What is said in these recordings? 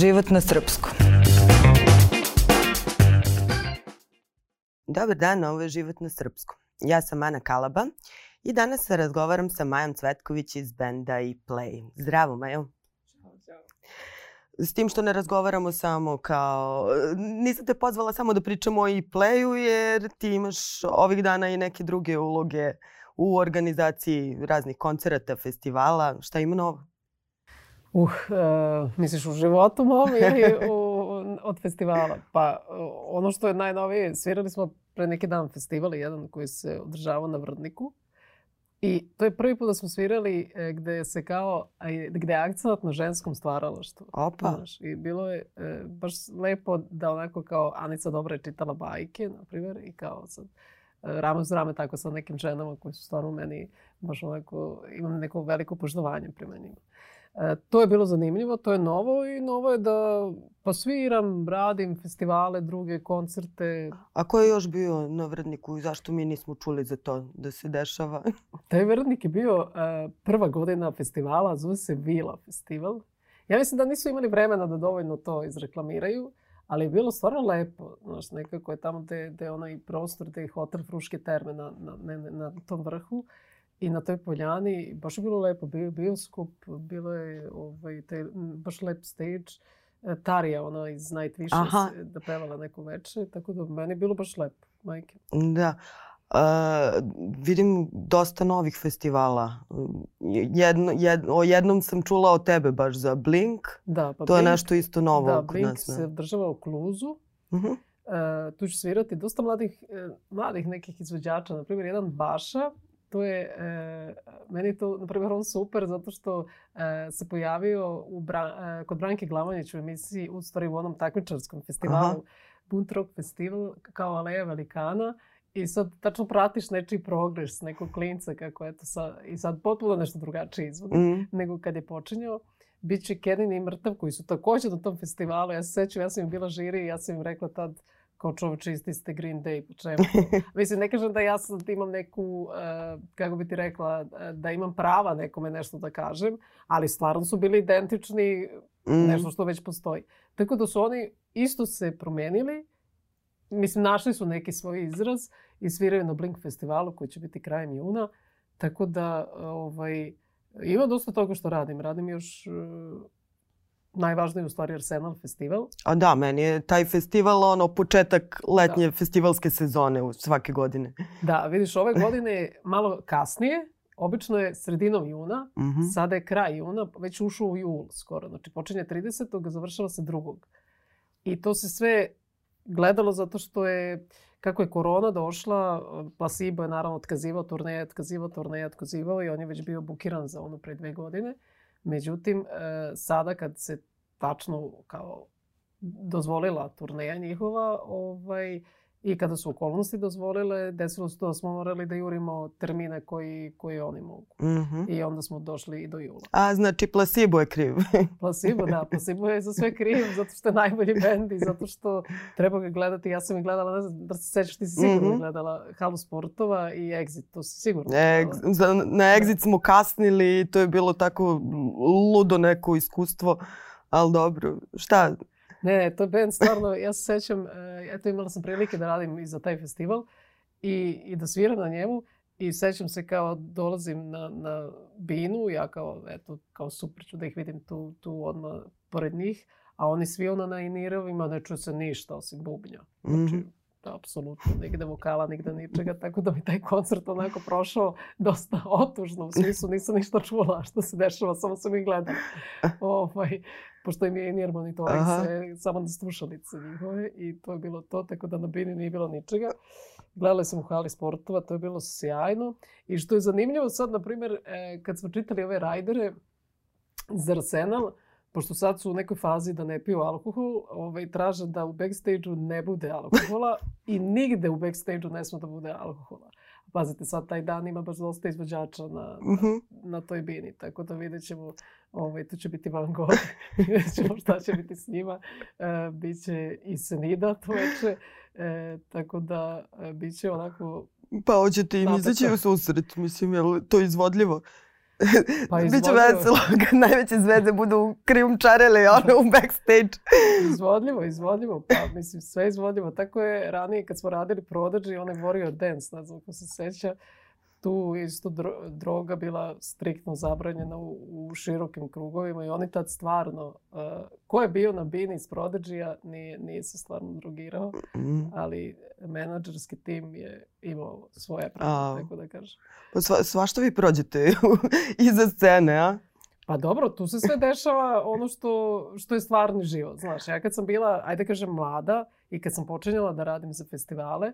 život na srpskom. Dobar dan, ovo je život na srpskom. Ja sam Ana Kalaba i danas se razgovaram sa Majom Cvetković iz benda i Play. Zdravo, Majo. S tim što ne razgovaramo samo kao... Nisam te pozvala samo da pričamo o e-playu jer ti imaš ovih dana i neke druge uloge u organizaciji raznih koncerata, festivala. Šta ima novo? Uh, uh, misliš u životu mom ili u, od festivala? Pa ono što je najnovije, svirali smo pre neki dan festival jedan koji se održavao na Vrdniku. I to je prvi put da smo svirali e, gde se kao, gde je akcent na ženskom stvaralaštvu. Opa. Znaš, I bilo je e, baš lepo da onako kao Anica dobro je čitala bajke, na primjer, i kao sad rame uz rame tako sa nekim ženama koji su stvarno meni baš onako, imam neko veliko poštovanje prema njima. E, to je bilo zanimljivo, to je novo i novo je da pa sviram, radim festivale, druge koncerte. A ko je još bio na Vrdniku i zašto mi nismo čuli za to da se dešava? Taj Vrdnik je bio uh, prva godina festivala, zove se Vila festival. Ja mislim da nisu imali vremena da dovoljno to izreklamiraju, ali je bilo stvarno lepo. Znaš, nekako je tamo gde, gde je onaj prostor, gde je hotel Fruške terme na, na, na, na tom vrhu i na toj poljani. Baš je bilo lepo. Bio je bioskop, bilo je ovaj, taj, baš lep stage. E, Tarija, ona iz Night Wishes, da pevala neko veče. Tako da meni je bilo baš lepo, majke. Da. Uh, vidim dosta novih festivala. Jedno, jed, o jednom sam čula od tebe baš za Blink. Da, pa to Blink, je nešto isto novo da, Blink nas, se održava u Kluzu. Uh -huh. uh, tu će svirati dosta mladih, uh, mladih nekih izvođača. Na primjer, jedan Baša to je, e, meni to, na primjer, on super zato što e, se pojavio u Bra, e, kod Branke Glavanić u emisiji, u stvari u onom takmičarskom festivalu, Aha. Bunt Rock Festival, kao Aleja Velikana. I sad tačno pratiš nečiji progres, nekog klinca kako eto sa, i sad potpuno nešto drugačije izvodi mm. nego kad je počinjao. Biće Kenin i Mrtav koji su takođe na tom festivalu. Ja se sećam, ja sam im bila žiri i ja sam im rekla tad kao čoveče isti ste Green Day, po čemu? Mislim, ne kažem da ja sad imam neku, uh, kako bi ti rekla, da imam prava nekome nešto da kažem, ali stvarno su bili identični mm. nešto što već postoji. Tako da su oni isto se promenili, mislim, našli su neki svoj izraz i sviraju na Blink festivalu koji će biti krajem juna. Tako da, ovaj, ima dosta toga što radim. Radim još uh, najvažniji u stvari Arsenal festival. A da, meni je taj festival ono početak letnje da. festivalske sezone u svake godine. Da, vidiš, ove godine malo kasnije, obično je sredinom juna, mm -hmm. sada je kraj juna, već ušao u jul skoro. Znači počinje 30. završava se drugog. I to se sve gledalo zato što je, kako je korona došla, Placebo je naravno otkazivao turneje, otkazivao turneje, otkazivao i on je već bio bukiran za ono pre dve godine. Međutim, e, sada kad se tačno kao dozvolila turneja njihova, ovaj, I kada su okolnosti dozvolile, desilo se to da smo morali da jurimo termine koji, koji oni mogu. Mm -hmm. I onda smo došli i do jula. A, znači placebo je kriv. placebo, da. Placebo je za sve kriv, zato što je najbolji bend i zato što treba ga gledati. Ja sam i gledala, ne znam da se sećaš, ti si sigurno mm -hmm. gledala Halu Sportova i Exit, to si sigurno e, za, Na Exit smo kasnili i to je bilo tako ludo neko iskustvo. Ali dobro, šta, Ne, to je band stvarno, ja se sećam, e, eto imala sam prilike da radim i za taj festival i, i da sviram na njemu i sećam se kao dolazim na, na binu, ja kao, eto, kao super ću da ih vidim tu, tu odmah pored njih, a oni svi ono na inirovima ne čuje se ništa osim bubnja. Znači, mm -hmm apsolutno nigde vokala, nigde ničega, tako da mi taj koncert onako prošao dosta otužno. U smislu nisam ništa čula što se dešava, samo sam ih gledala. ovaj, pošto im je in monitoring se samo na slušalice njihove i to je bilo to, tako da na bini nije bilo ničega. Gledali sam u hali sportova, to je bilo sjajno. I što je zanimljivo sad, na primjer, e, kad smo čitali ove rajdere za Arsenal, pošto sad su u nekoj fazi da ne piju alkohol, ovaj, traže da u backstage-u ne bude alkohola i nigde u backstage-u ne sme da bude alkohola. Pazite, sad taj dan ima baš dosta izvođača na, na, uh mhm. -huh. na toj bini, tako da vidjet ćemo, ovaj, tu će biti Van Gogh, vidjet ćemo šta će biti s njima. E, biće i Senida to veče, e, tako da e, bit će onako... Pa hoćete im izaći u susret, mislim, je li to izvodljivo? Pa Biće veselo kad najveće zvezde budu krijumčarele ono u backstage. Izvodljivo, izvodljivo. Pa mislim, sve izvodljivo. Tako je ranije kad smo radili Prodigy, onaj Warrior Dance, ne znam ko se seća, tu isto dro- droga bila striktno zabranjena u, u širokim krugovima i oni tad stvarno, uh, ko je bio na bini iz Prodigy-a nije, nije se stvarno drogirao, Mm. ali menadžerski tim je imao svoje A. pravo, tako da kažem. Pa sva, svašta vi prođete iza scene, a? Pa dobro, tu se sve dešava ono što, što je stvarni život. Znaš, ja kad sam bila, ajde kažem, mlada i kad sam počinjala da radim za festivale,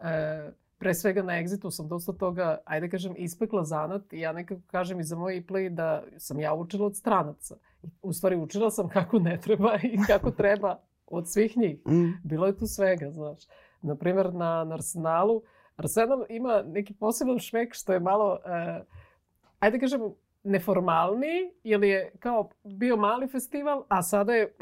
e, pre svega na Exitu sam dosta toga, ajde kažem, ispekla zanat i ja nekako kažem i za moj play da sam ja učila od stranaca. U stvari učila sam kako ne treba i kako treba od svih njih. Mm. Bilo je tu svega, znaš. Naprimjer, na, na Arsenalu, Arsenal ima neki poseban šmek što je malo, e, ajde kažem, neformalniji, jer je kao bio mali festival, a sada je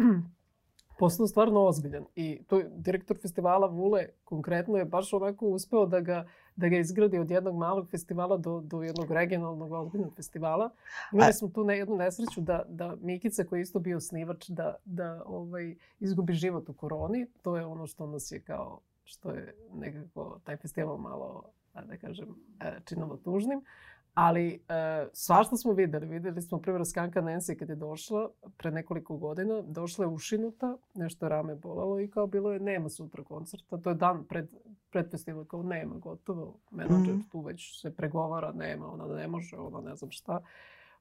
postao stvarno ozbiljan. I to direktor festivala Vule konkretno je baš onako uspeo da ga, da ga izgradi od jednog malog festivala do, do jednog regionalnog ozbiljnog festivala. Imali smo tu ne, jednu nesreću da, da Mikica koji je isto bio snivač da, da ovaj, izgubi život u koroni. To je ono što nas je kao, što je nekako taj festival malo, da kažem, e, činilo tužnim. Ali e, svašta smo videli. Videli smo primjer Skanka Nancy kad je došla pre nekoliko godina. Došla je ušinuta, nešto rame bolalo i kao bilo je nema sutra koncerta. To je dan pred, pred festival, kao nema, gotovo. Menadžer Mhm. tu već se pregovara, nema, ona ne može, ona ne znam šta.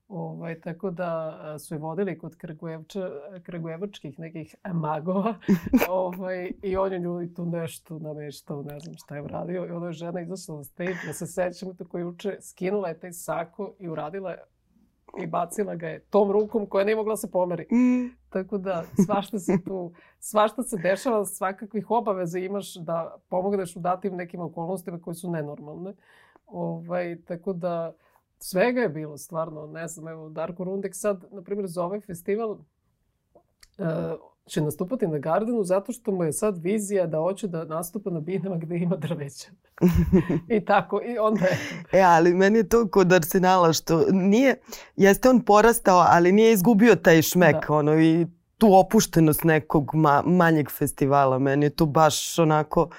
Ovaj, tako da su je vodili kod Kragujevča, Kragujevačkih nekih magova ovaj, i on je ljudi tu nešto nameštao, ne znam šta je uradio. I ona je žena izašla na stage, ja se sećam tako juče, skinula je taj sako i uradila je i bacila ga je tom rukom koja nije mogla da se pomeri. Mm. Tako da svašta se tu, svašta se dešava, svakakvih obaveza imaš da pomogneš u datim nekim okolnostima koje su nenormalne. Ovaj, tako da svega je bilo stvarno, ne znam, evo Darko Rundek sad, na primjer, za ovaj festival uh, će nastupati na Gardenu zato što mu je sad vizija da hoće da nastupa na binama gde ima drveća. I tako, i onda je. E, ali meni je to kod Arsenala što nije, jeste on porastao, ali nije izgubio taj šmek, Da. ono, i tu opuštenost nekog ma, manjeg festivala. Meni je to baš onako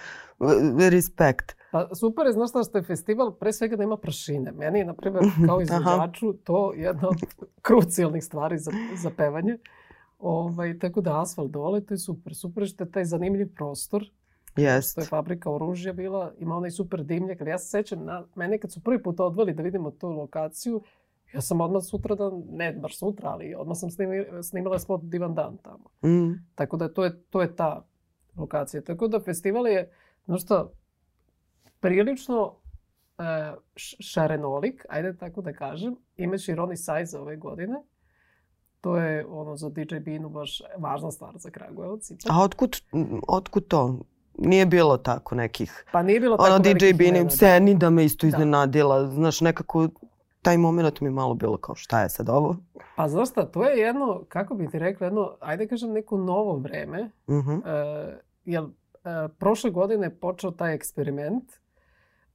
e, respekt. Pa super je, znaš šta, što je festival pre svega da ima prašine. Meni je, na primjer, kao Aha. izvođaču, to jedna od krucijalnih stvari za, za pevanje. Ovaj, tako da asfalt dole, to je super. Super je što je taj zanimljiv prostor. Jest. To je fabrika oružja bila, ima onaj super dimnjak. Ali ja se sećam, na, mene kad su prvi put odveli da vidimo tu lokaciju, ja sam odmah sutra dan, ne baš sutra, ali odmah sam snimi, snimala spot Divan dan tamo. Mm. Tako da to je, to je ta lokacija. Tako da festival je, znaš šta, prilično š- šarenolik, ajde tako da kažem. Imaš i Ronnie Size ove godine. To je ono za DJ Binu baš važna stvar za Kragujevac. A otkud, otkud to? Nije bilo tako nekih. Pa nije bilo tako Ono DJ Bini, da. Seni da me isto Da. iznenadila. Znaš, nekako taj moment mi je malo bilo kao šta je sad ovo? Pa znaš šta, to je jedno, kako bi ti rekla, jedno, ajde kažem neko novo vreme. Mhm. E, jer e, prošle godine je počeo taj eksperiment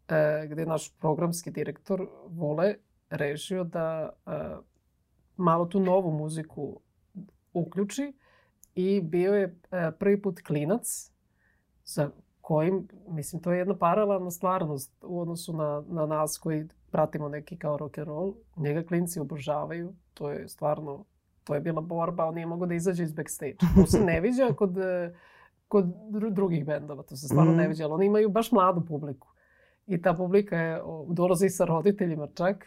e, gde je naš programski direktor Vole rešio da e, malo tu novu muziku uključi i bio je e, prvi put klinac sa kojim, mislim, to je jedna paralelna stvarnost u odnosu na, na nas koji pratimo neki kao rock and roll. Njega klinci obožavaju, to je stvarno, to je bila borba, on nije mogao da izađe iz backstage. To se ne viđa kod, e, kod dru- drugih bendova, to se stvarno ne Mhm. viđa, ali oni imaju baš mladu publiku. I ta publika je, dolazi sa roditeljima čak,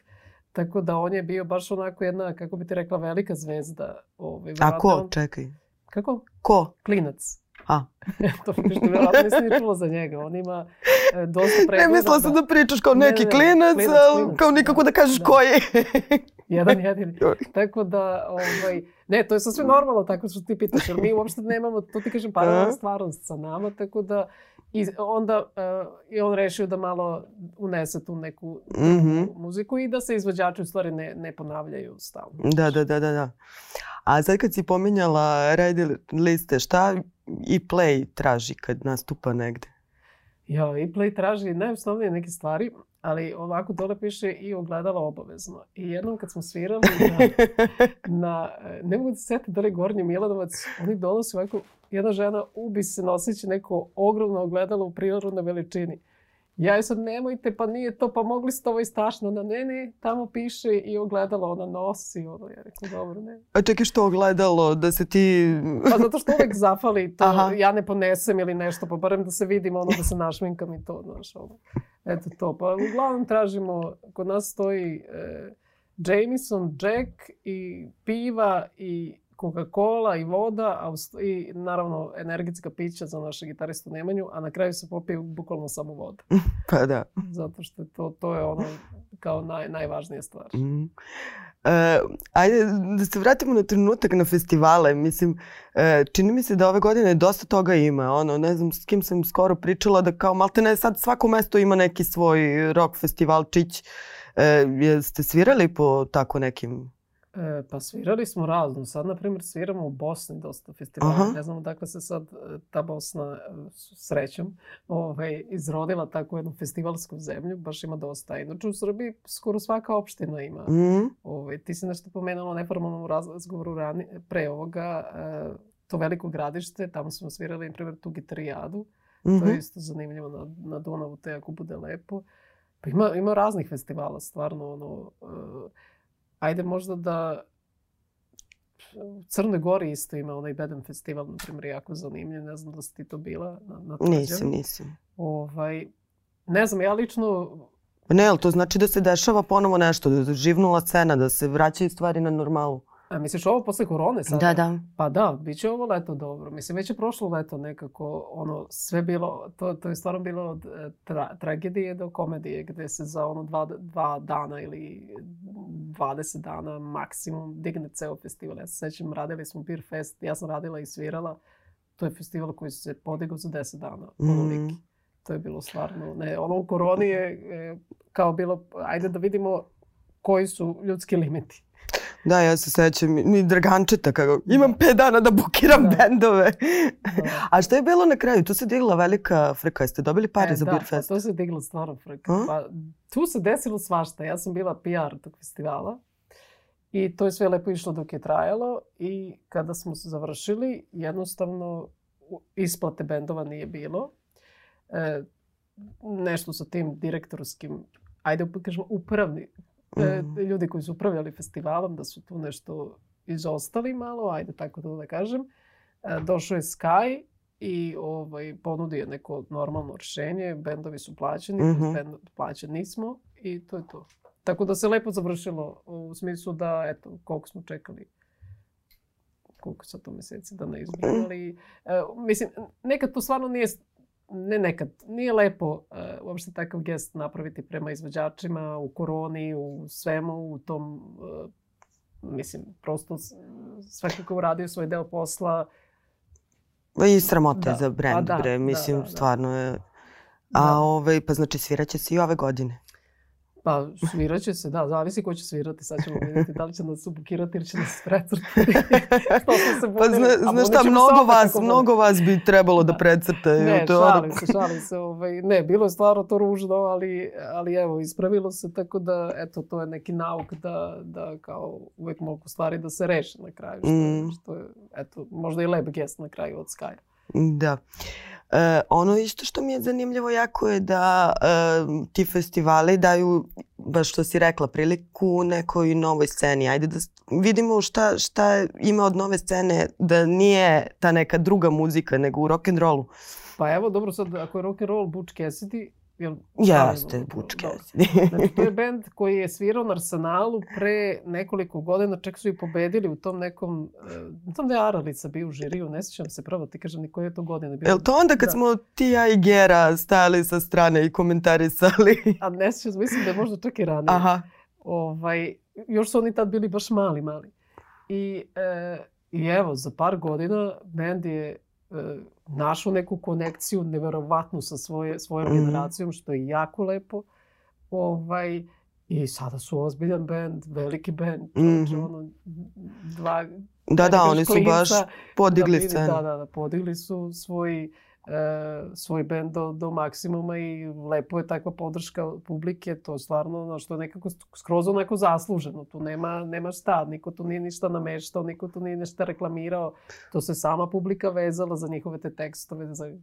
tako da on je bio baš onako jedna, kako bi ti rekla, velika zvezda. Ovaj, A ko? Čekaj. Kako? Ko? Klinac. A. to vidiš, ti verovatno nisi ni čula za njega. On ima e, dosta Ne pregleda. mislila sam da pričaš kao Ne, neki ne, ne, klinac, klinac, klinac, kao nikako da kažeš da. ko je. Jedan jedini. Tako da, ovaj, ne, to je sasvim normalno tako što ti pitaš, jer mi uopšte nemamo, to ti kažem, paralelna stvarnost sa nama, tako da i onda uh, je on rešio da malo unese tu neku Mhm. muziku i da se izvođači u stvari ne, ne ponavljaju stalno. Da, da, da, da, da. A sad kad si pominjala red liste, šta i play traži kad nastupa negde? Ja, i Play traži najosnovnije neke stvari. Ali ovako dole piše i ogledalo obavezno. I jednom kad smo svirali na, na ne mogu da se sjetiti da li Gornji Milanovac, oni donose ovako, jedna žena ubi se noseći neko ogromno ogledalo u prirodnoj veličini. Ja je sad, nemojte, pa nije to, pa mogli ste ovo istašno. Ona, ne, ne, tamo piše i ogledalo, ona nosi. Ono, ja rekao, dobro, ne. A čekaj, što ogledalo? Da se ti... Pa zato što uvek zafali to, Aha. ja ne ponesem ili nešto, pa barem da se vidim, ono, da se našminkam i to, znaš, ono. Eto to, pa uglavnom tražimo, kod nas stoji e, Jameson, Jack i piva i Coca-Cola i voda a i naravno energetska pića za naše gitaristu Nemanju, a na kraju se popije bukvalno samo voda. pa da. Zato što to, to je ono kao naj, najvažnija stvar. Mm. E, ajde da se vratimo na trenutak na festivale. Mislim, e, čini mi se da ove godine dosta toga ima. Ono, ne znam s kim sam skoro pričala da kao malte ne sad svako mesto ima neki svoj rock festivalčić. E, jeste svirali po tako nekim E, pa svirali smo razno. Sad, na primjer, sviramo u Bosni dosta festivala. Aha. Ne znam odakle se sad e, ta Bosna, e, srećom, ovaj, izrodila tako jednu festivalsku zemlju. Baš ima dosta. Inače, u Srbiji skoro svaka opština ima. Mm. Ovaj, ti si nešto pomenula u neformalnom razgovoru rani, pre ovoga. E, to veliko gradište, tamo smo svirali, na primjer, tu gitarijadu. Mm -hmm. To je mhm. isto zanimljivo na, na Dunavu, te ako bude lepo. Pa ima, ima raznih festivala, stvarno, ono... E, ajde možda da u Crnoj Gori isto ima onaj Beden festival, na primjer, jako zanimljiv. Ne znam da si ti to bila na, na Nisam, nisam. Ovaj, ne znam, ja lično... Ne, ali to znači da se dešava ponovo nešto, da je živnula scena, da se vraćaju stvari na normalu. A misliš ovo posle korone sada? Da, da. Pa da, bit će ovo leto dobro. Mislim, već je prošlo leto nekako, ono, sve bilo, to, to je stvarno bilo od e, tra, tragedije do komedije, gde se za ono dva, dva dana ili 20 dana maksimum digne ceo festival. Ja se sećam, radili smo Beer Fest, ja sam radila i svirala. To je festival koji se podigao za 10 dana, mm. To je bilo stvarno, ne, ono u koroni je e, kao bilo, ajde da vidimo koji su ljudski limiti. Da, ja se sećam mi Dragančeta kako imam pet dana da bukiram da. bendove. Da. A šta je bilo na kraju? Tu se digla velika frka. Jeste dobili pare e, za da, Beer Fest? Da, tu se digla stvarno frka. A? Pa, tu se desilo svašta. Ja sam bila PR tog festivala. I to je sve lepo išlo dok je trajalo i kada smo se završili, jednostavno isplate bendova nije bilo. E, nešto sa tim direktorskim, ajde kažemo upravni, mm. ljudi koji su upravljali festivalom da su tu nešto izostali malo, ajde tako da da kažem. E, došao je Sky i ovaj, ponudio neko normalno rješenje. Bendovi su plaćeni, mm -hmm. bend plaćeni nismo i to je to. Tako da se lepo završilo u smislu da, eto, koliko smo čekali koliko sad to meseci da ne izbrojali. E, mislim, nekad to stvarno nije ne nekad, nije lepo uh, uopšte takav gest napraviti prema izvođačima u koroni, u svemu, u tom, uh, mislim, prosto svakako uradio svoj deo posla. I sramote da. za brand, pa da, bre, mislim, da, da, da. stvarno je... A da. ovaj, pa znači sviraće se i ove godine. Pa svirat će se, da, zavisi ko će svirati. Sad ćemo vidjeti da li će nas subukirati ili će nas precrtati. Se Pa zna, znaš šta, mnogo vas, mnogo vas bi trebalo da, da precrtaju. Ne, to šalim se, šalim se. Ovaj, ne, bilo je stvarno to ružno, ali, ali evo, ispravilo se tako da, eto, to je neki nauk da, da kao uvek mogu stvari da se reše na kraju. Što, mm. što je, eto, možda i lep gest na kraju od Sky. Da. E, ono isto što mi je zanimljivo jako je da e, ti festivali daju, baš što si rekla, priliku nekoj novoj sceni. Ajde da vidimo šta, šta ima od nove scene da nije ta neka druga muzika nego u rock'n'rollu. Pa evo, dobro sad, ako je rock'n'roll Butch Cassidy, Jel, Jeste, Butch Cassidy. znači, to je band koji je svirao na Arsenalu pre nekoliko godina, čak su i pobedili u tom nekom, uh, tam da je Aralica bio u žiriju, ne sjećam se pravo, ti kažem ni koje je to godine bio. Jel to onda kad da. smo ti ja i Gera stajali sa strane i komentarisali? A ne sjećam, mislim da je možda čak i ranije. Aha. Ovaj, još su oni tad bili baš mali, mali. I, e, i evo, za par godina band je našao neku konekciju neverovatnu sa svoje, svojom mm. generacijom, što je jako lepo. Ovaj, I sada su ozbiljan band, veliki band. Mm -hmm. ono, dva, da, da, oni su baš podigli da, scenu. Da, da, da, podigli su svoj свој бенд до, до максимума и лепо е таква поддршка публике, тоа стварно, но што некако скроз онако заслужено, ту нема нема шта, никото не ништа намештал, никото не нешта рекламирал, то се сама публика везала за нивните текстови, за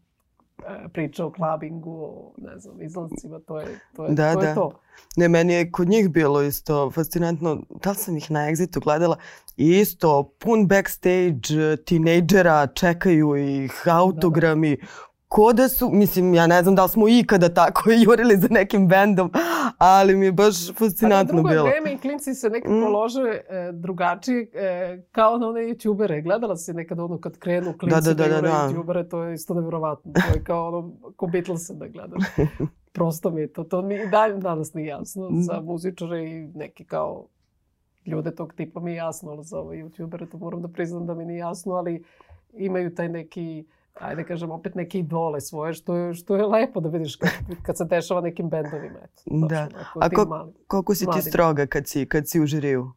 E, priča o klabingu, o, ne znam, izlazcima, to je to. Je, da, to, da. je to. Ne, meni je kod njih bilo isto fascinantno. Da li sam ih na Exitu gledala? Isto, pun backstage, tinejdžera, čekaju ih, autogrami. Da, da ko da su, mislim, ja ne znam da li smo ikada tako jurili za nekim bendom, ali mi je baš fascinantno bilo. A na drugo vreme i klinci se nekako mm. lože e, drugačije, e, kao na one youtubere. Gledala si nekad ono kad krenu klinci da, da, da, da, da. youtubere, to je isto nevjerovatno. To je kao ono, ko Beatlesa da gledaš. Prosto mi je to, to mi i dalje danas nije jasno. Mm. Za muzičare i neki kao ljude tog tipa mi je jasno, ali za ove youtubere to moram da priznam da mi nije jasno, ali imaju taj neki ajde kažem, opet neke idole svoje, što je, što je lepo da vidiš kad, kad se dešava nekim bendovima. Eto, da. A ko, mali, koliko si ti stroga kad si, kad si u žiriju?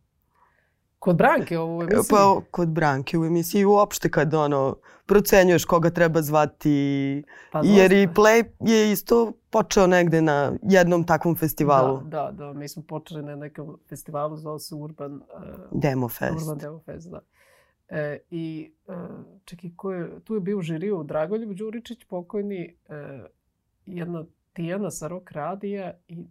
Kod Branke u emisiji? Pa kod Branke u emisiji uopšte kad ono, procenjuješ koga treba zvati. Pa, jer i Play je isto počeo negde na jednom takvom festivalu. Da, da, da. Mi smo počeli na nekom festivalu, zvao se Urban... Uh, Demo Fest. Urban Demo Fest, da. E, I e, čekaj, ko je, tu je bio u žiriju Dragoljub Đuričić, pokojni, e, jedna Tijana sa Rock Radija i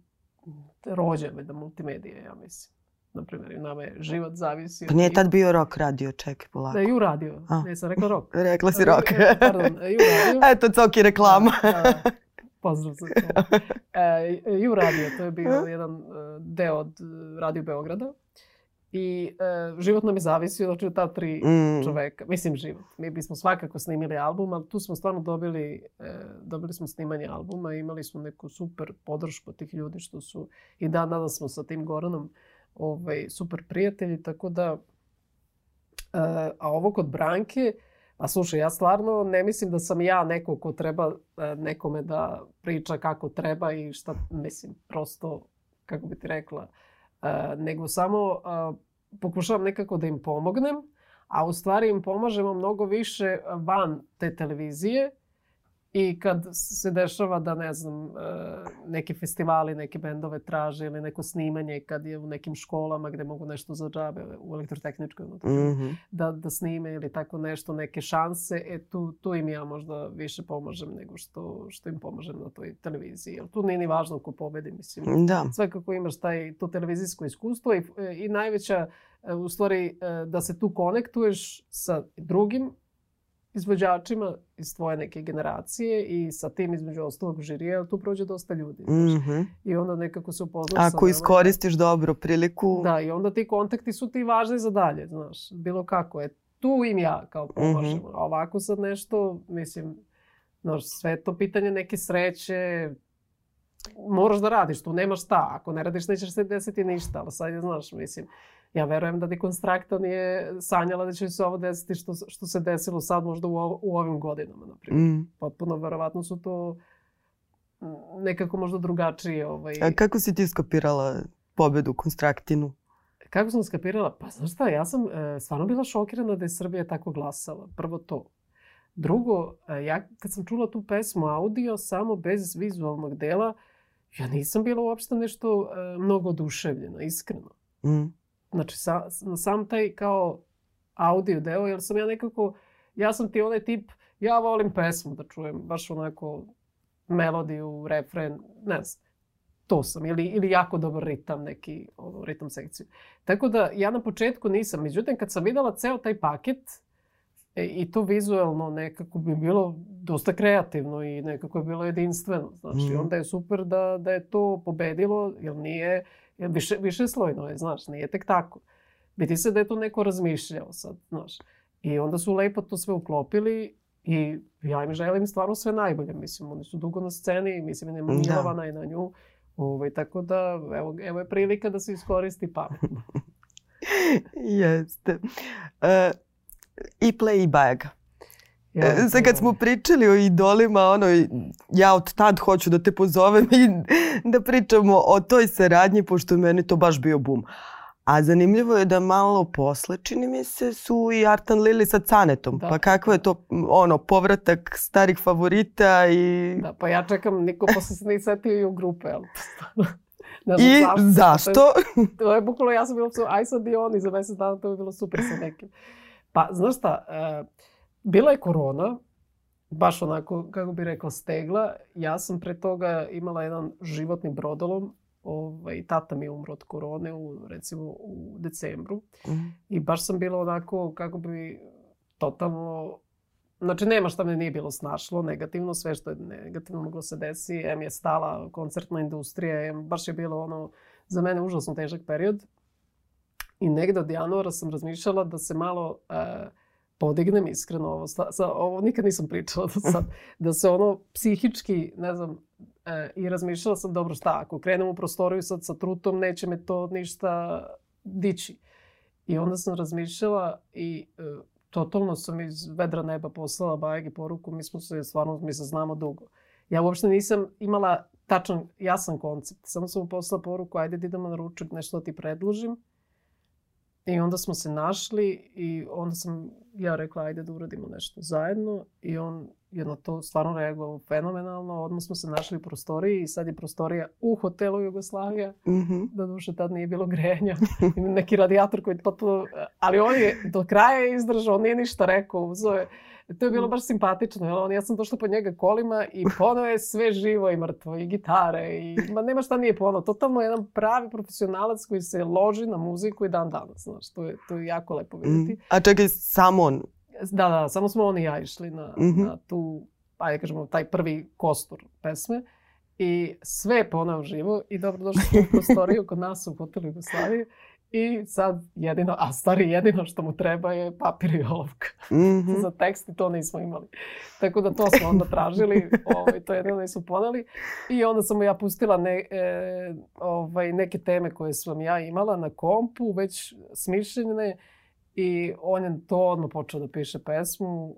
rođe da multimedije, ja mislim. Naprimjer, nama je život zavisi. Pa nije tad bio rock radio, čekaj polako. Da, ju radio. A. Ne, sam rekla rock. Rekla si rock. E, pardon, ju radio. Eto, coki reklama. Da, da, pozdrav za to. E, ju radio, to je bio jedan deo od Radio Beograda. I e, život nam je zavisio znači, od ta tri mm. čoveka. Mislim, život. Mi bismo svakako snimili album, ali tu smo stvarno dobili, e, dobili smo snimanje albuma i imali smo neku super podršku tih ljudi što su i dan danas smo sa tim Goranom ovaj, super prijatelji, tako da e, a ovo kod Branke, a slušaj, ja stvarno ne mislim da sam ja neko ko treba e, nekome da priča kako treba i šta, mislim, prosto, kako bi ti rekla, nego samo pokušavam nekako da im pomognem, a u stvari im pomažemo mnogo više van te televizije I kad se dešava da, ne znam, e, neki festivali, neke bendove traže ili neko snimanje kad je u nekim školama gde mogu nešto za džabe u elektrotehničkoj mm -hmm. da, da snime ili tako nešto, neke šanse, e tu, tu im ja možda više pomažem nego što, što im pomažem na toj televiziji. Jer tu nije ni važno ko pobedi, mislim. Da. Sve kako imaš taj, to televizijsko iskustvo i, i najveća, e, u stvari, e, da se tu konektuješ sa drugim izvođačima iz tvoje neke generacije i sa tim između ostalog žirija, tu prođe dosta ljudi. Mm -hmm. I onda nekako se upoznaš Ako iskoristiš dobro priliku... Da, i onda ti kontakti su ti važni za dalje, znaš, bilo kako je. Tu im ja kao pomažem. Mm -hmm. A ovako sad nešto, mislim, znaš, sve to pitanje neke sreće, moraš da radiš, tu nemaš šta. Ako ne radiš, nećeš se desiti ništa, ali sad je, znaš, mislim, ja verujem da dekonstrakta nije sanjala da će se ovo desiti što, što se desilo sad možda u, u ovim godinama, na primjer. Mm. Potpuno verovatno su to nekako možda drugačije. Ovaj... A kako si ti skopirala pobedu Konstraktinu? Kako sam skapirala? Pa znaš šta, ja sam e, stvarno bila šokirana da je Srbija tako glasala. Prvo to. Drugo, e, ja kad sam čula tu pesmu audio samo bez vizualnog dela, ja nisam bila uopšte nešto e, mnogo oduševljena, iskreno. Mm. Znači, sa, sam taj kao audio deo, jer sam ja nekako, ja sam ti onaj tip, ja volim pesmu da čujem, baš onako melodiju, refren, ne znam. To sam, ili, ili jako dobar ritam, neki ono, ritam sekciju. Tako da ja na početku nisam, međutim kad sam videla ceo taj paket, e, i to vizuelno nekako bi bilo dosta kreativno i nekako je bilo jedinstveno. Znači, mm. onda je super da, da je to pobedilo, jer nije Više, više slojno je, znaš, nije tek tako. Vidi se da je to neko razmišljao sad, znaš. I onda su lepo to sve uklopili i ja im želim stvarno sve najbolje. Mislim, oni su dugo na sceni, mislim, nema da. milovana i na nju. Ovaj, tako da, evo, evo je prilika da se iskoristi pametno. Jeste. Uh, I play i bag. Ja, e, Sad kad smo pričali o idolima, ono, ja od tad hoću da te pozovem i da pričamo o toj saradnji, pošto je meni to baš bio bum. A zanimljivo je da malo posle, čini mi se, su i Artan Lili sa Canetom. Da. Pa kakvo je to, ono, povratak starih favorita i... Da, pa ja čekam, niko posle se nije setio i u grupe, ali. Ne znam I To je, zašto? to je bukvalno, ja sam bila aj sad i oni za mesec dana, to bi bilo super sa nekim. Pa, znaš šta, e, bila je korona, baš onako, kako bi rekla, stegla. Ja sam pre toga imala jedan životni brodolom. Ovaj, tata mi je umro od korone u, recimo u decembru. Mhm. I baš sam bila onako, kako bi, totalno... Znači, nema šta me nije bilo snašlo, negativno, sve što je negativno moglo se desi. Em je stala koncertna industrija, em baš je bilo ono, za mene užasno težak period. I negde od januara sam razmišljala da se malo e, podignem iskreno ovo. Sa, sa, ovo nikad nisam pričala do sad. Da se ono psihički, ne znam, e, i razmišljala sam dobro šta, ako krenem u prostoriju sad sa trutom, neće me to ništa dići. I onda sam razmišljala i e, totalno sam iz vedra neba poslala Bajagi poruku, mi smo se stvarno, mi se znamo dugo. Ja uopšte nisam imala tačan, jasan koncept. Samo sam mu poslala poruku, ajde da idemo na ručak, nešto da ti predložim. I onda smo se našli i onda sam ja rekla ajde da uradimo nešto zajedno i on je na to stvarno reagovao fenomenalno. Odmah smo se našli u prostoriji i sad je prostorija u hotelu Jugoslavija. Mhm. Da duše tad nije bilo grejanja. Neki radijator koji je potpuno... Ali on je do kraja izdržao, on nije ništa rekao. Uzeo je To je bilo baš simpatično. Jel? On, ja sam došla po njega kolima i ponao je sve živo i mrtvo. I gitare. I, ma nema šta nije ponao. Totalno jedan pravi profesionalac koji se loži na muziku i dan danas. Znaš, to, je, to je jako lepo vidjeti. Mm. A čekaj, samo on. Da, da, samo smo on i ja išli na, mm. -hmm. na tu, ajde kažemo, taj prvi kostur pesme. I sve je ponao živo i dobro došli u prostoriju kod nas u hotelu Jugoslavije. I sad jedino, a stari jedino što mu treba je papir i olovka. Mm -hmm. Za tekst i to nismo imali. Tako da to smo onda tražili, ovaj, to jedino nismo poneli. I onda sam ja pustila ne, e, ovaj, neke teme koje sam ja imala na kompu, već smišljene. I on je to odmah počeo da piše pesmu. E,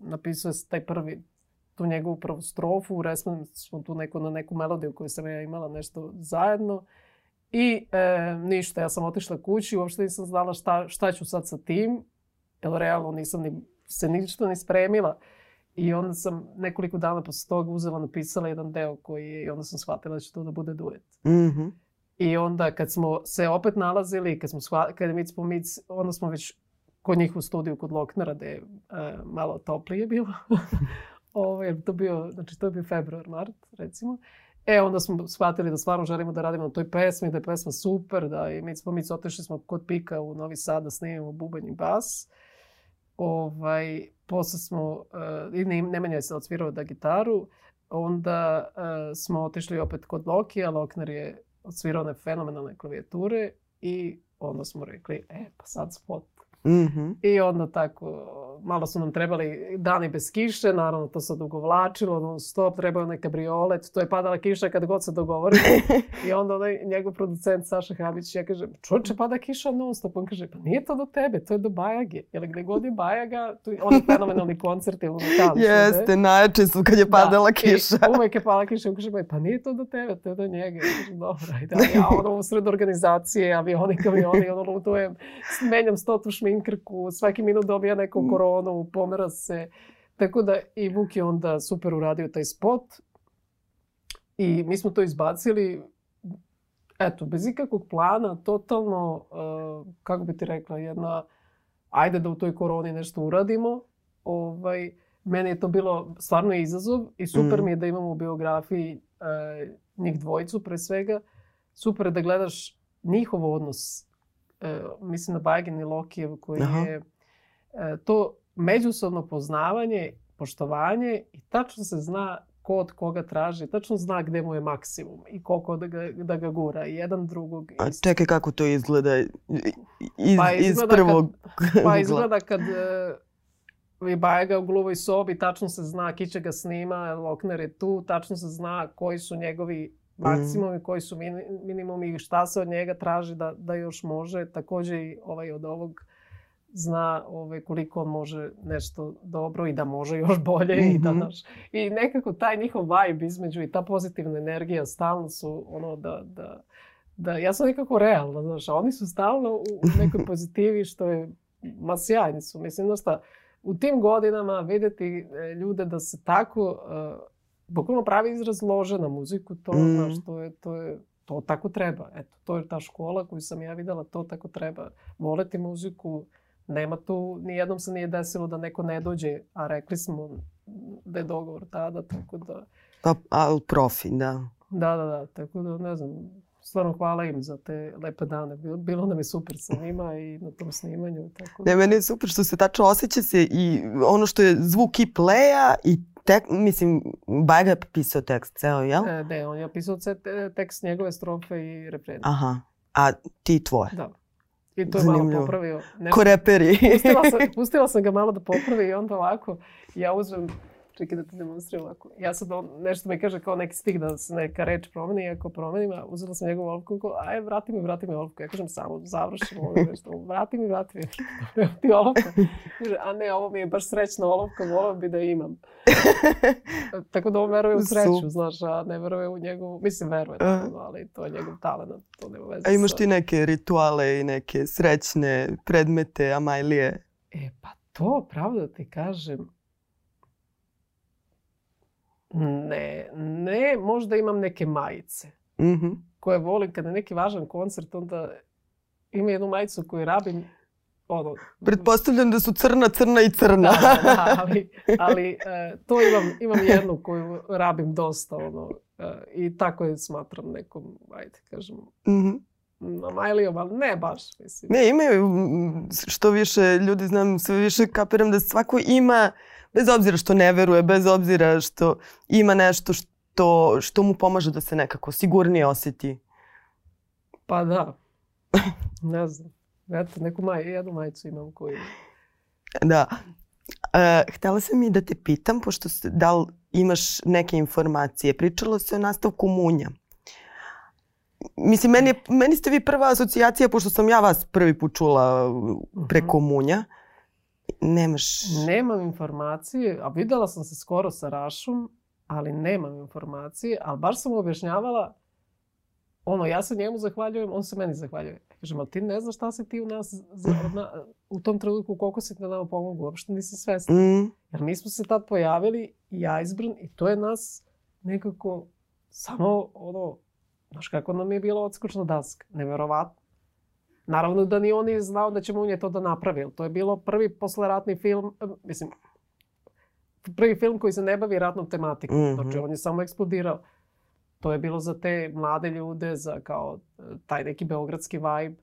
napisao je taj prvi tu njegovu prvu strofu, uresmili smo tu neku, na neku melodiju koju sam ja imala nešto zajedno. I e, ništa, ja sam otišla kući, uopšte nisam znala šta, šta ću sad sa tim, jer realno nisam ni, se ništa ni spremila. I onda sam nekoliko dana posle toga uzela, napisala jedan deo koji je, i onda sam shvatila da će to da bude duet. Mm -hmm. I onda kad smo se opet nalazili, kad smo shvatili, kad je Mic po Mic, onda smo već kod njih u studiju kod Loknera, da je e, malo toplije bilo. Ovo, jer to bio, znači to je bio februar, mart, recimo. E, onda smo shvatili da stvarno želimo da radimo na toj pesmi, da je pesma super, da i mi smo mi otišli smo kod Pika u Novi Sad da snimimo bubanj i bas. Ovaj, posle smo, uh, i Nemanja je se odsvirao da gitaru, onda uh, smo otišli opet kod Lokija, Lokner je odsvirao one fenomenalne klavijature i onda smo rekli, e, pa sad spot. Mm -hmm. I onda tako, malo su nam trebali dani bez kiše, naravno to se odugovlačilo, non stop, trebao je kabriolet, to je padala kiša kad god se dogovorimo. I onda onaj njegov producent Saša Habić, ja kažem, čovječe, pada kiša non stop. On kaže, pa nije to do tebe, to je do Bajage. Jer gde god je Bajaga, tu je oni fenomenalni koncerti u Lutanšu. Jeste, najjači su kad je padala da, kiša. I uvek je padala kiša. On kaže, pa nije to do tebe, to je do njega. Ja kažem, dobro, ajde. Ja ono u sred organizacije, avioni, kamioni, ono lutujem, menjam stotu šminkrku, svaki minut dobija neku koronu, pomera se. Tako da i Vuk je onda super uradio taj spot. I mi smo to izbacili, eto, bez ikakvog plana, totalno, uh, kako bi ti rekla, jedna, ajde da u toj koroni nešto uradimo. Ovaj, meni je to bilo stvarno izazov i super mm. mi je da imamo u biografiji uh, njih dvojicu pre svega. Super je da gledaš njihov odnos, mislim na Bajgen i Lokijev, koji Aha. je uh, to međusobno poznavanje, poštovanje i tačno se zna ko od koga traži, tačno zna gde mu je maksimum i koliko da ga, da ga gura. Jedan drugog. A čekaj kako to izgleda iz, pa izgleda iz prvog kad, Pa izgleda kad uh, je Bajaga u gluvoj sobi, tačno se zna ki će ga snima, Lokner je tu, tačno se zna koji su njegovi maksimumi, mm. koji su min, minimumi i šta se od njega traži da, da još može. Takođe i ovaj od ovog zna ovaj, koliko on može nešto dobro i da može još bolje mm -hmm. i da naš i nekako taj njihov vibe između i ta pozitivna energija stalno su ono da da da ja sam nekako realna, znaš, a oni su stalno u nekoj pozitivi što je, ma sjajni su. Mislim, znaš šta, u tim godinama vidjeti e, ljude da se tako, uh, bukvalno pravi izraz lože na muziku, to, Mm. znaš, to je, to je, to tako treba. Eto, to je ta škola koju sam ja videla, to tako treba. Voleti muziku, nema tu, nijednom se nije desilo da neko ne dođe, a rekli smo da je dogovor tada, tako da, Pa, ali profi, da. da, da, da, tako da, ne znam, stvarno hvala im za te lepe dane. Bilo, bilo nam je super sa njima i na tom snimanju. Tako da. Ne, meni je super što se tačno osjeća se i ono što je zvuk i pleja i tek, mislim, Baga je pisao tekst ceo, jel? E, ne, on je te- tekst njegove strofe i refrena. Aha. A ti tvoje. Da. I to je malo Zanimljivo. popravio. Ne, Ko reperi. pustila, sam, pustila sam ga malo da popravi i onda ovako, ja uzmem, čekaj da ti demonstriram ovako. Ja sad on, nešto mi kaže kao neki stih da se neka reč promeni, ako promenim, a uzela sam njegovu olovku, kao, aj, vrati mi, vrati mi olovku. Ja kažem samo, završim ovo nešto, vrati mi, vrati mi. Ti olovka. Kaže, a ne, ovo mi je baš srećna olovka, volao bi da imam. Tako da on veruje u sreću, znaš, a ne veruje u njegovu, mislim veruje, naravno, ali to je njegov talent, to nema veze A imaš ti neke rituale i neke srećne predmete, amajlije? E, pa to, pravo da ti kažem, ne, ne, možda imam neke majice Mhm. koje volim kada je neki važan koncert, onda ima jednu majicu koju rabim, ono... Pretpostavljam da su crna, crna i crna. Da, da, da, ali, ali e, to imam, imam jednu koju rabim dosta, ono, e, i tako je smatram nekom, ajde, kažem, Mhm. Amajlijom, ali ne baš, mislim. Ne, imaju mm, što više ljudi znam, sve više kapiram da svako ima, bez obzira što ne veruje, bez obzira što ima nešto što, što mu pomaže da se nekako sigurnije osjeti. Pa da. Ne znam. Eto, neku maj, jednu majicu imam koju... Da. E, htjela sam i da te pitam, pošto se, da li imaš neke informacije. Pričalo se o nastavku munja. Mislim, meni, je- meni ste vi prva asocijacija, pošto sam ja vas prvi put čula preko munja. Nemaš... Nemam informacije, a videla sam se skoro sa Rašom, ali nemam informacije, ali baš sam mu objašnjavala, ono, ja se njemu zahvaljujem, on se meni zahvaljuje. Kažem, ali ti ne znaš šta si ti u nas, za, na, u tom trenutku koliko si ti nama pomogu, uopšte nisi svesna. Mm, Jer mi smo se tad pojavili, ja izbrn, i to je nas nekako samo, ono, znaš kako nam je bilo odskočna daska, neverovatno. Naravno da ni on nije znao da će Munje to da napravi, to je bilo prvi posleratni film, mislim, prvi film koji se ne bavi ratnom tematikom. Mhm. Znači, on je samo eksplodirao. To je bilo za te mlade ljude, za kao eh, taj neki beogradski vibe,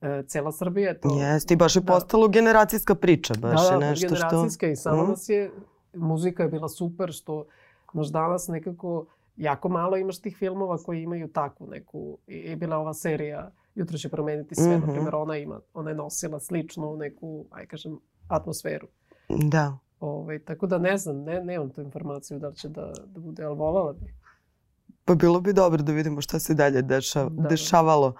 eh, cela Srbija. je To, Jeste, i baš je Da. postalo generacijska priča. Baš da, je da, nešto što... generacijska i samo Mhm. nas je, muzika je bila super, što naš danas nekako jako malo imaš tih filmova koji imaju takvu neku, i bila ova serija Jutro će promeniti sve, Mhm. na primjer ona ima, ona je nosila sličnu neku, aj kažem, atmosferu. Da. Ovaj, tako da ne znam, ne, nemam tu informaciju da li će da, da bude, ali voljela bi. Pa bilo bi dobro da vidimo šta se dalje deša, Da. dešavalo.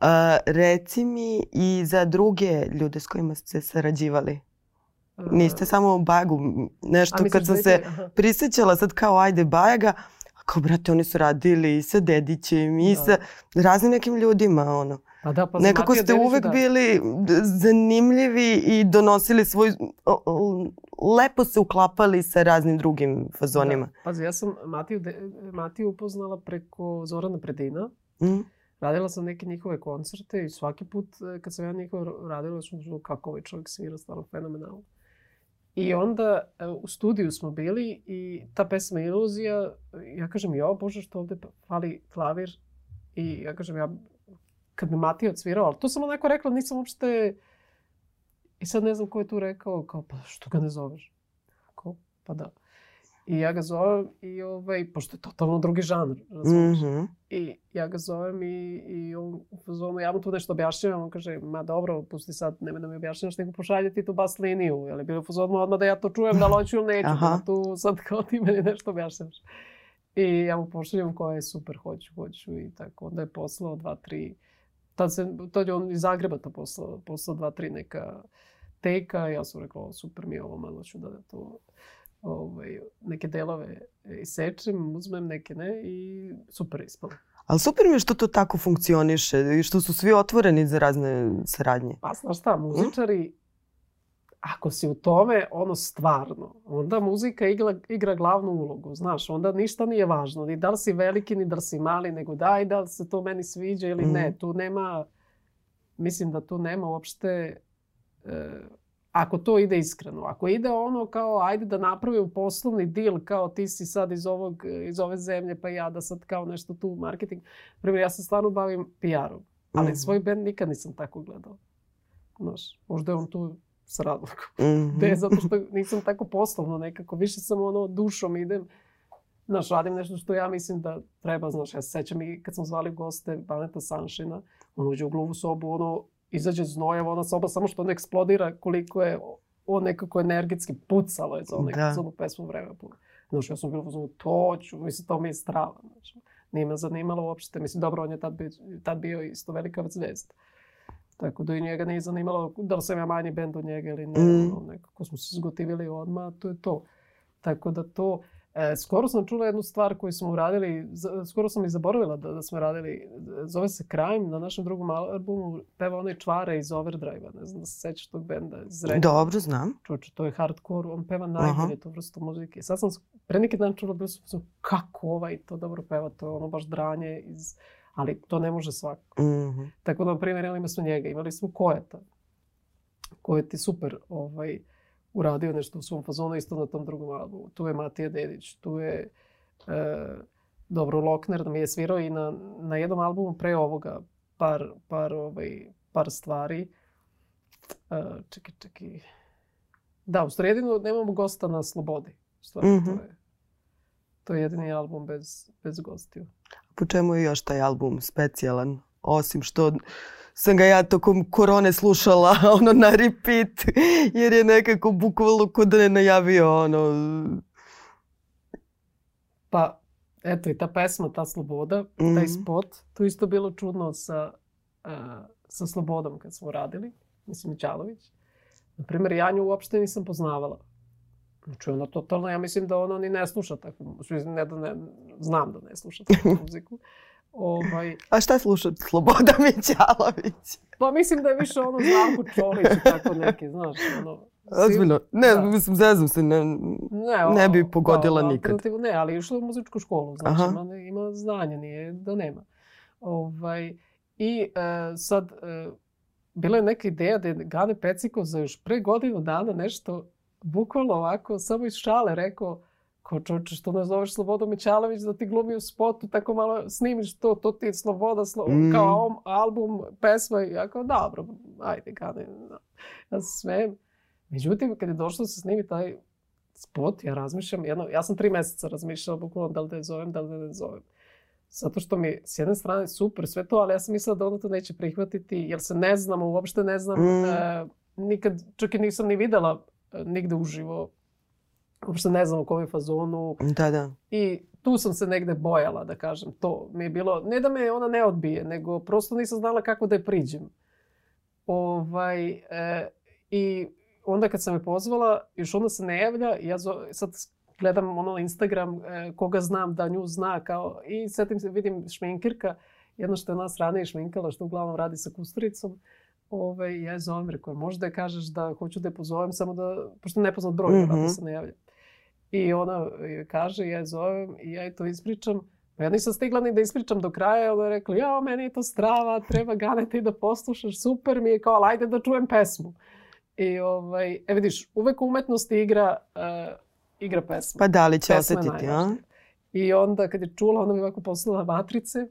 A, reci mi i za druge ljude s kojima ste sarađivali. Niste samo u Bagu. Nešto kad sam se prisjećala sad kao ajde Bajaga, a kao brate oni su radili i sa Dedićem i Da. sa raznim nekim ljudima. Ono. Pa da, pa Nekako ste uvek da. bili zanimljivi i donosili svoj... Lepo se uklapali sa raznim drugim fazonima. Da. Pazi, ja sam Matiju, de, Matiju upoznala preko Zorana Predina. Mm? Radila sam neke njihove koncerte i svaki put e, kad sam ja njihove radila sam kako ovaj čovjek svira, stvarno fenomenalno. I onda e, u studiju smo bili i ta pesma Iluzija, ja kažem, jo bože što ovdje fali klavir i ja kažem, ja kad bi Matija odsvirao, ali to sam onako rekla, nisam uopšte i sad ne znam ko je tu rekao, kao pa što ga ne zoveš? Kao, pa da. I ja ga zovem i ovaj, pošto je totalno drugi žanr, razumiješ? Mhm. I ja ga zovem i, i on fazonu, ja mu tu nešto objašnjavam, on kaže, ma dobro, pusti sad, nema da mi objašnjavaš, nego pošalje ti tu bas liniju. Jel je bilo fazonu odmah da ja to čujem, da li hoću ili neću, da tu sad kao ti meni nešto objašnjavaš. I ja mu pošaljem koja je super, hoću, hoću i tako. Onda je poslao dva, tri, tad, se, tad je on iz Zagreba to poslao, poslao dva, tri neka teka. Ja sam rekla, "O, super mi je ovo, malo ću da to ovaj, neke delove isečem, uzmem neke, ne, i super ispalo. Ali super mi je što to tako funkcioniše i što su svi otvoreni za razne saradnje. Pa znaš šta, muzičari, ako si u tome, ono stvarno, onda muzika igra, igra glavnu ulogu, znaš, onda ništa nije važno, ni da li si veliki, ni da li si mali, nego daj da li se to meni sviđa ili ne. Mhm. Tu nema, mislim da tu nema uopšte, e, ako to ide iskreno. Ako ide ono kao, ajde da napravimo poslovni deal, kao ti si sad iz, ovog, iz ove zemlje, pa ja da sad kao nešto tu marketing. Primjer, ja se stvarno bavim PR-om, ali Mhm. svoj band nikad nisam tako gledao. Znaš, možda je on tu s razlogom. Mhm. Ne, zato što nisam tako poslovno nekako. Više sam ono dušom idem. Znaš, radim nešto što ja mislim da treba. Znaš, ja se sećam i kad sam zvali goste Baneta Sanšina, on uđe u gluvu sobu, ono, izađe znojevo, ona soba samo što ne eksplodira koliko je on nekako energetski pucalo je za, onaj, Da. za onu pesmu vreme puno. Znaš, ja sam bilo uzmano, to ću, mislim, to mi je strava. Znaš. Nije me zanimalo uopšte. Mislim, dobro, on je tad bio, tad bio isto velika zvezda. Tako da i njega nije zanimalo da li sam ja manji bend od njega ili ne. Mm. Ono, nekako smo se zgotivili odmah, to je to. Tako da to... E, skoro sam čula jednu stvar koju smo uradili, skoro sam i zaboravila da, da smo radili, zove se Crime, na našem drugom albumu peva onaj Čvare iz Overdrive-a, ne znam da se sećaš tog benda iz. Dobro, znam. Čuče, to je hardcore, on peva najbolje tu vrstu muzike. Sad sam, pre neki dan čula, bilo sam, kako ovaj to dobro peva, to je ono baš dranje iz... Ali to ne može svako. Mhm. Tako da, na primjer, imali smo njega, imali smo Kojeta. Kojet je super ovaj, uradio nešto u svom fazonu, isto na tom drugom albumu. Tu je Matija Dedić, tu je e, dobro Lokner da mi je svirao i na, na jednom albumu pre ovoga par, par, ovaj, par stvari. E, čekaj, čekaj. Da, u stvari jedino nemamo gosta na Slobodi. U Stvari, Mhm. to, je, to je jedini album bez, bez gostiju. Po čemu je još taj album specijalan? Osim što sam ga ja tokom korone slušala ono na repeat jer je nekako bukvalno kod da je najavio ono Pa, eto i ta pesma, ta sloboda, Mhm. taj spot, to isto bilo čudno sa, a, sa slobodom kad smo radili, mislim Mićalović. Naprimjer, ja nju uopšte nisam poznavala. Znači ona totalno, ja mislim da ona ni ne sluša takvu muziku, ne da ne, znam da ne sluša takvu muziku. Ovaj, A šta sluša Sloboda Mićalović? pa mislim da je više ono Zdravko Čolić i tako neki, znaš, ono... Ozbiljno. Ne, Da. mislim, zezam se. Ne, Ne, Ne bi o- pogodila kao nikad. Ne, ali je išla u muzičku školu, znači Aha. ima, ima znanje, nije da nema. Ovaj, I e, sad, e, bila je neka ideja da je Gane Peciko za još pre godinu dana nešto bukvalno ovako, samo iz šale rekao, kao čovječe, što ne zoveš Slobodu Mićalović da ti glumi u spotu, tako malo snimiš to, to ti je Sloboda, slo, Mm. kao om- album, pesma, i ja kao, dobro, ajde, Gane, da. ja se smijem. Međutim, kad je došlo da se snimi taj spot, ja razmišljam, jedno, ja sam tri meseca razmišljala bukvalno da li da je zovem, da li da ne zovem. Zato što mi s jedne strane super sve to, ali ja sam mislila da ona to neće prihvatiti, jer se ne znamo, uopšte ne znam. Mm. E, nikad, čak i nisam ni videla e, nigde uživo. Uopšte ne znam u kom je fazonu. Da, da. I tu sam se negde bojala, da kažem. To mi je bilo, ne da me ona ne odbije, nego prosto nisam znala kako da je priđem. Ovaj, e, I onda kad sam je pozvala, još onda se ne javlja, ja zo, sad gledam ono Instagram, e, koga znam da nju zna, kao, i setim se, vidim šminkirka, jedno što je nas ranije šminkala, što uglavnom radi sa kusturicom, Ove, ja je zovem, rekao, možda je kažeš da hoću da je pozovem, samo da, pošto je nepoznat broj, mm se ne javlja. I ona joj kaže, ja je zovem i ja je to ispričam. Pa ja nisam stigla ni da ispričam do kraja, ona je rekla, ja, meni je to strava, treba ganeti da poslušaš, super mi je, kao, ajde da čujem pesmu. I ovaj, e vidiš, uvek u umetnosti igra, uh, igra pesma. Pa da li će Pesma osetiti, a? I onda kad je čula, onda mi ovako poslala matrice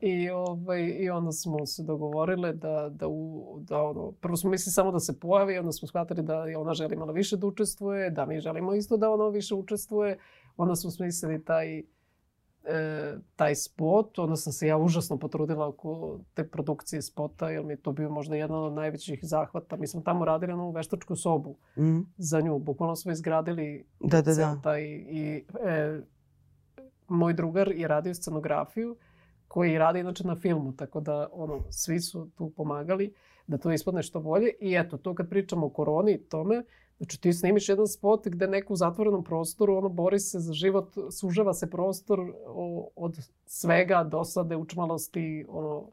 i, ovaj, i onda smo se dogovorile da, da, u, da ono, prvo smo mislili samo da se pojavi, onda smo shvatili da je ona želi malo više da učestvuje, da mi želimo isto da ona više učestvuje. Onda smo smislili taj, e, taj spot, onda sam se ja užasno potrudila oko te produkcije spota, jer mi je to bio možda jedan od najvećih zahvata. Mi smo tamo radili onu veštačku sobu Mm. za nju. Bukvalno smo izgradili Da, da, da. taj i e, moj drugar je radio scenografiju koji radi inače na filmu, tako da ono, svi su tu pomagali. da to ispadne što bolje. I eto, to kad pričamo o koroni i tome, Znači ti snimiš jedan spot gde neko u zatvorenom prostoru, ono bori se za život, sužava se prostor o, od svega, dosade, učmalosti, ono,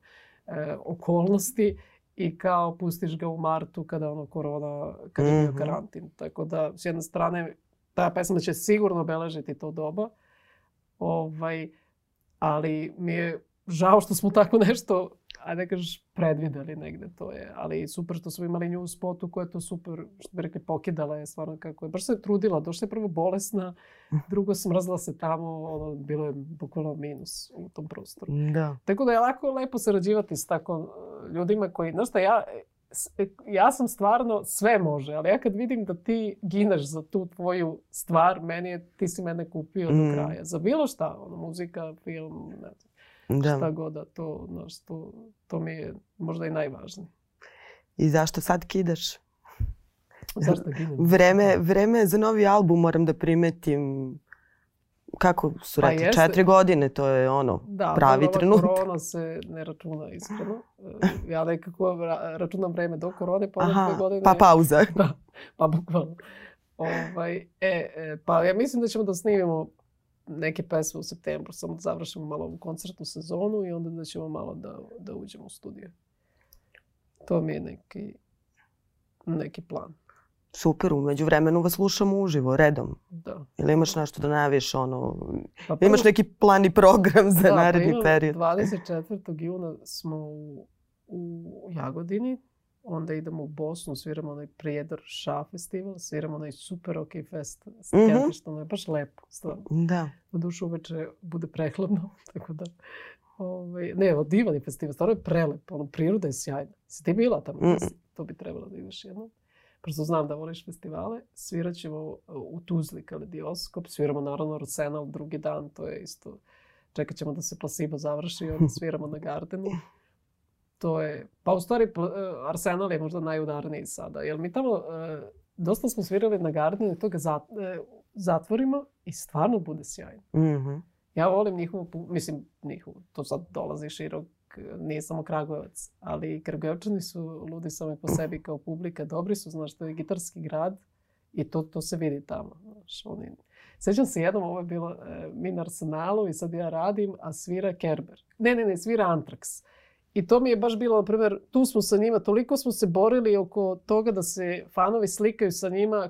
e, okolnosti i kao pustiš ga u martu kada ono korona, kada je bio Mhm. karantin. Tako da, s jedne strane, ta pesma će sigurno obeležiti to doba. Ovaj, ali mi je žao što smo tako nešto, ajde da kažeš, predvideli negde to je. Ali super što smo imali nju u spotu koja je to super, što bi rekli, pokidala je stvarno kako je. Baš se je trudila, došla je prvo bolesna, drugo smrzla se tamo, ono, bilo je bukvalno minus u tom prostoru. Da. Tako da je lako lepo sarađivati s tako uh, ljudima koji, znaš šta, ja, ja sam stvarno, sve može, ali ja kad vidim da ti gineš za tu tvoju stvar, meni je, ti si mene kupio Mm. do kraja. Za bilo šta, ono, muzika, film, ne znam, šta Da. god da to, znaš, to, to mi je možda i najvažnije. I zašto sad kidaš? Zašto ginem? Vreme, vreme je za novi album, moram da primetim. Kako su Pa rekli? jeste. Četiri godine, to je ono. Da, pravi dobro, ova trenutak. korona se ne računa iskreno. E, Ja nekako ra- računam vreme do korone, pa Aha, godine... pa pauza. Da, pa bukvalno. Ovaj, e, e, pa ja mislim da ćemo da snimimo neke pesme u septembru, samo da završimo malo ovu koncertnu sezonu i onda da ćemo malo da, da uđemo u studio. To mi je neki, neki plan. Super, umeđu vremenu vas slušamo uživo, redom. Da. Ili imaš nešto da najaviš, ono, Pa imaš neki plan i program za da, naredni pa period? 24. juna smo u, u Jagodini, onda idemo u Bosnu, sviramo onaj Prijedor Ša festival, sviramo onaj super OK fest s Mhm. Kentištom, je baš lepo, stvarno. Da. Na dušu uveče bude prehladno, tako da... Ovaj, ne, evo, divan je festival, stvarno je prelep, ono, priroda je sjajna. Si ti bila tamo? Mm. To bi trebalo da ideš jednom. Pošto znam da voliš festivale, svirat ćemo uh, u Tuzli Kaledioskop, sviramo naravno Arsenal drugi dan, to je isto, čekat ćemo da se Placebo završi i onda sviramo na Gardenu. To je, pa u stvari uh, Arsenal je možda najudarniji sada, jer mi tamo uh, dosta smo svirali na Gardenu i to ga zat, zatvorimo i stvarno bude sjajno. Mhm. Ja volim njihovu, mislim njihovu, to sad dolazi širok, nije samo Kragujevac, ali Kragujevčani su ludi sami po sebi kao publika, dobri su, znaš, to je gitarski grad i to, to se vidi tamo. Znaš, oni... Sećam se jednom, ovo je bilo e, mi na Arsenalu i sad ja radim, a svira Kerber. Ne, ne, ne, svira Antrax. I to mi je baš bilo, na primjer, tu smo sa njima, toliko smo se borili oko toga da se fanovi slikaju sa njima,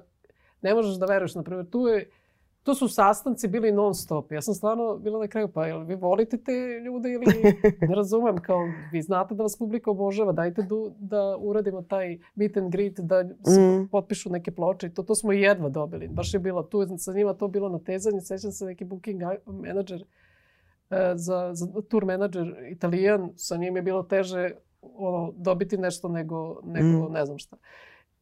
ne možeš da veruješ, na primjer, tu je to su sastanci bili non stop. Ja sam stvarno bila na kraju, pa jel vi volite te ljude ili ne razumem, kao vi znate da vas publika obožava, dajte du, da uradimo taj meet and greet, da Mm. potpišu neke ploče i to, to smo jedva dobili. Baš je bilo tu, sa njima to bilo na tezanju, sećam se neki booking manager, e, za, za tour manager italijan, sa njim je bilo teže ono, dobiti nešto nego, nego Mm. ne znam šta.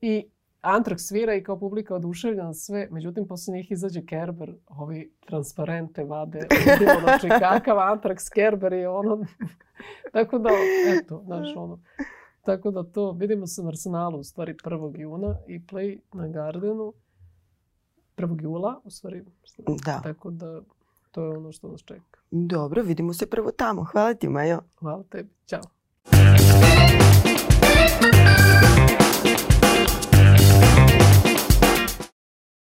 I Antrax svira i kao publika oduševljena sve, međutim posle njih izađe Kerber, ovi transparente vade, znači kakav Antrax Kerber je ono, tako da, eto, znaš ono, tako da to, vidimo se na Arsenalu u stvari 1. juna i Play na Gardenu 1. jula, u stvari, Da. tako da to je ono što nas čeka. Dobro, vidimo se prvo tamo. Hvala ti, Majo. Hvala tebi, ćao.